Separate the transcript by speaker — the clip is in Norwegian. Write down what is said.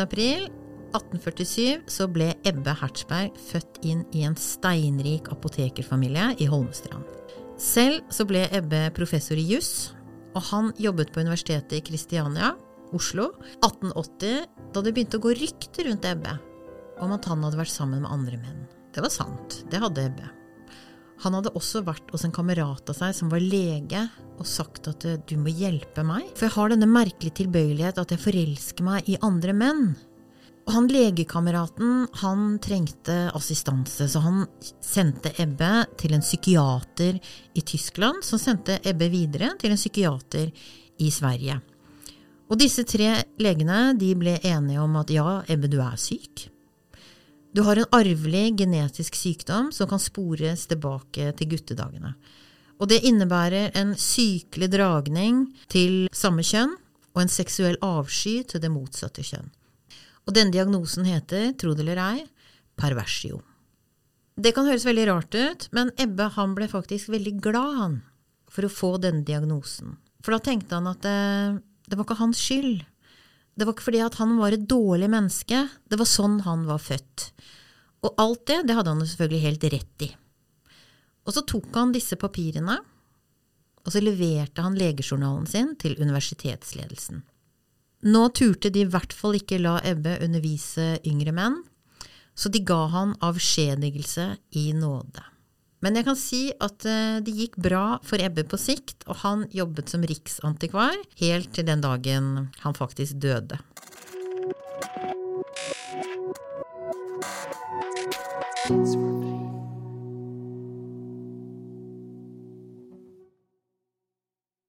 Speaker 1: April 1847 så ble Ebbe Hertzberg født inn i en steinrik apotekerfamilie i Holmestrand. Selv så ble Ebbe professor i juss, og han jobbet på Universitetet i Kristiania, Oslo, 1880, da det begynte å gå rykter rundt Ebbe om at han hadde vært sammen med andre menn. Det var sant, det hadde Ebbe. Han hadde også vært hos en kamerat av seg som var lege, og sagt at du må hjelpe meg, for jeg har denne merkelige tilbøyelighet at jeg forelsker meg i andre menn. Og han legekameraten han trengte assistanse, så han sendte Ebbe til en psykiater i Tyskland, som sendte Ebbe videre til en psykiater i Sverige. Og disse tre legene de ble enige om at ja, Ebbe, du er syk. Du har en arvelig genetisk sykdom som kan spores tilbake til guttedagene. Og det innebærer en sykelig dragning til samme kjønn og en seksuell avsky til det motsatte kjønn. Og denne diagnosen heter, tro det eller ei, perversio. Det kan høres veldig rart ut, men Ebbe han ble faktisk veldig glad han, for å få denne diagnosen. For da tenkte han at det, det var ikke hans skyld. Det var ikke fordi at han var et dårlig menneske, det var sånn han var født. Og alt det, det hadde han selvfølgelig helt rett i. Og så tok han disse papirene, og så leverte han legejournalen sin til universitetsledelsen. Nå turte de i hvert fall ikke la Ebbe undervise yngre menn, så de ga han avskjedigelse i nåde. Men jeg kan si at eh, det gikk bra for Ebbe på sikt, og han jobbet som riksantikvar helt til den dagen han faktisk døde. It's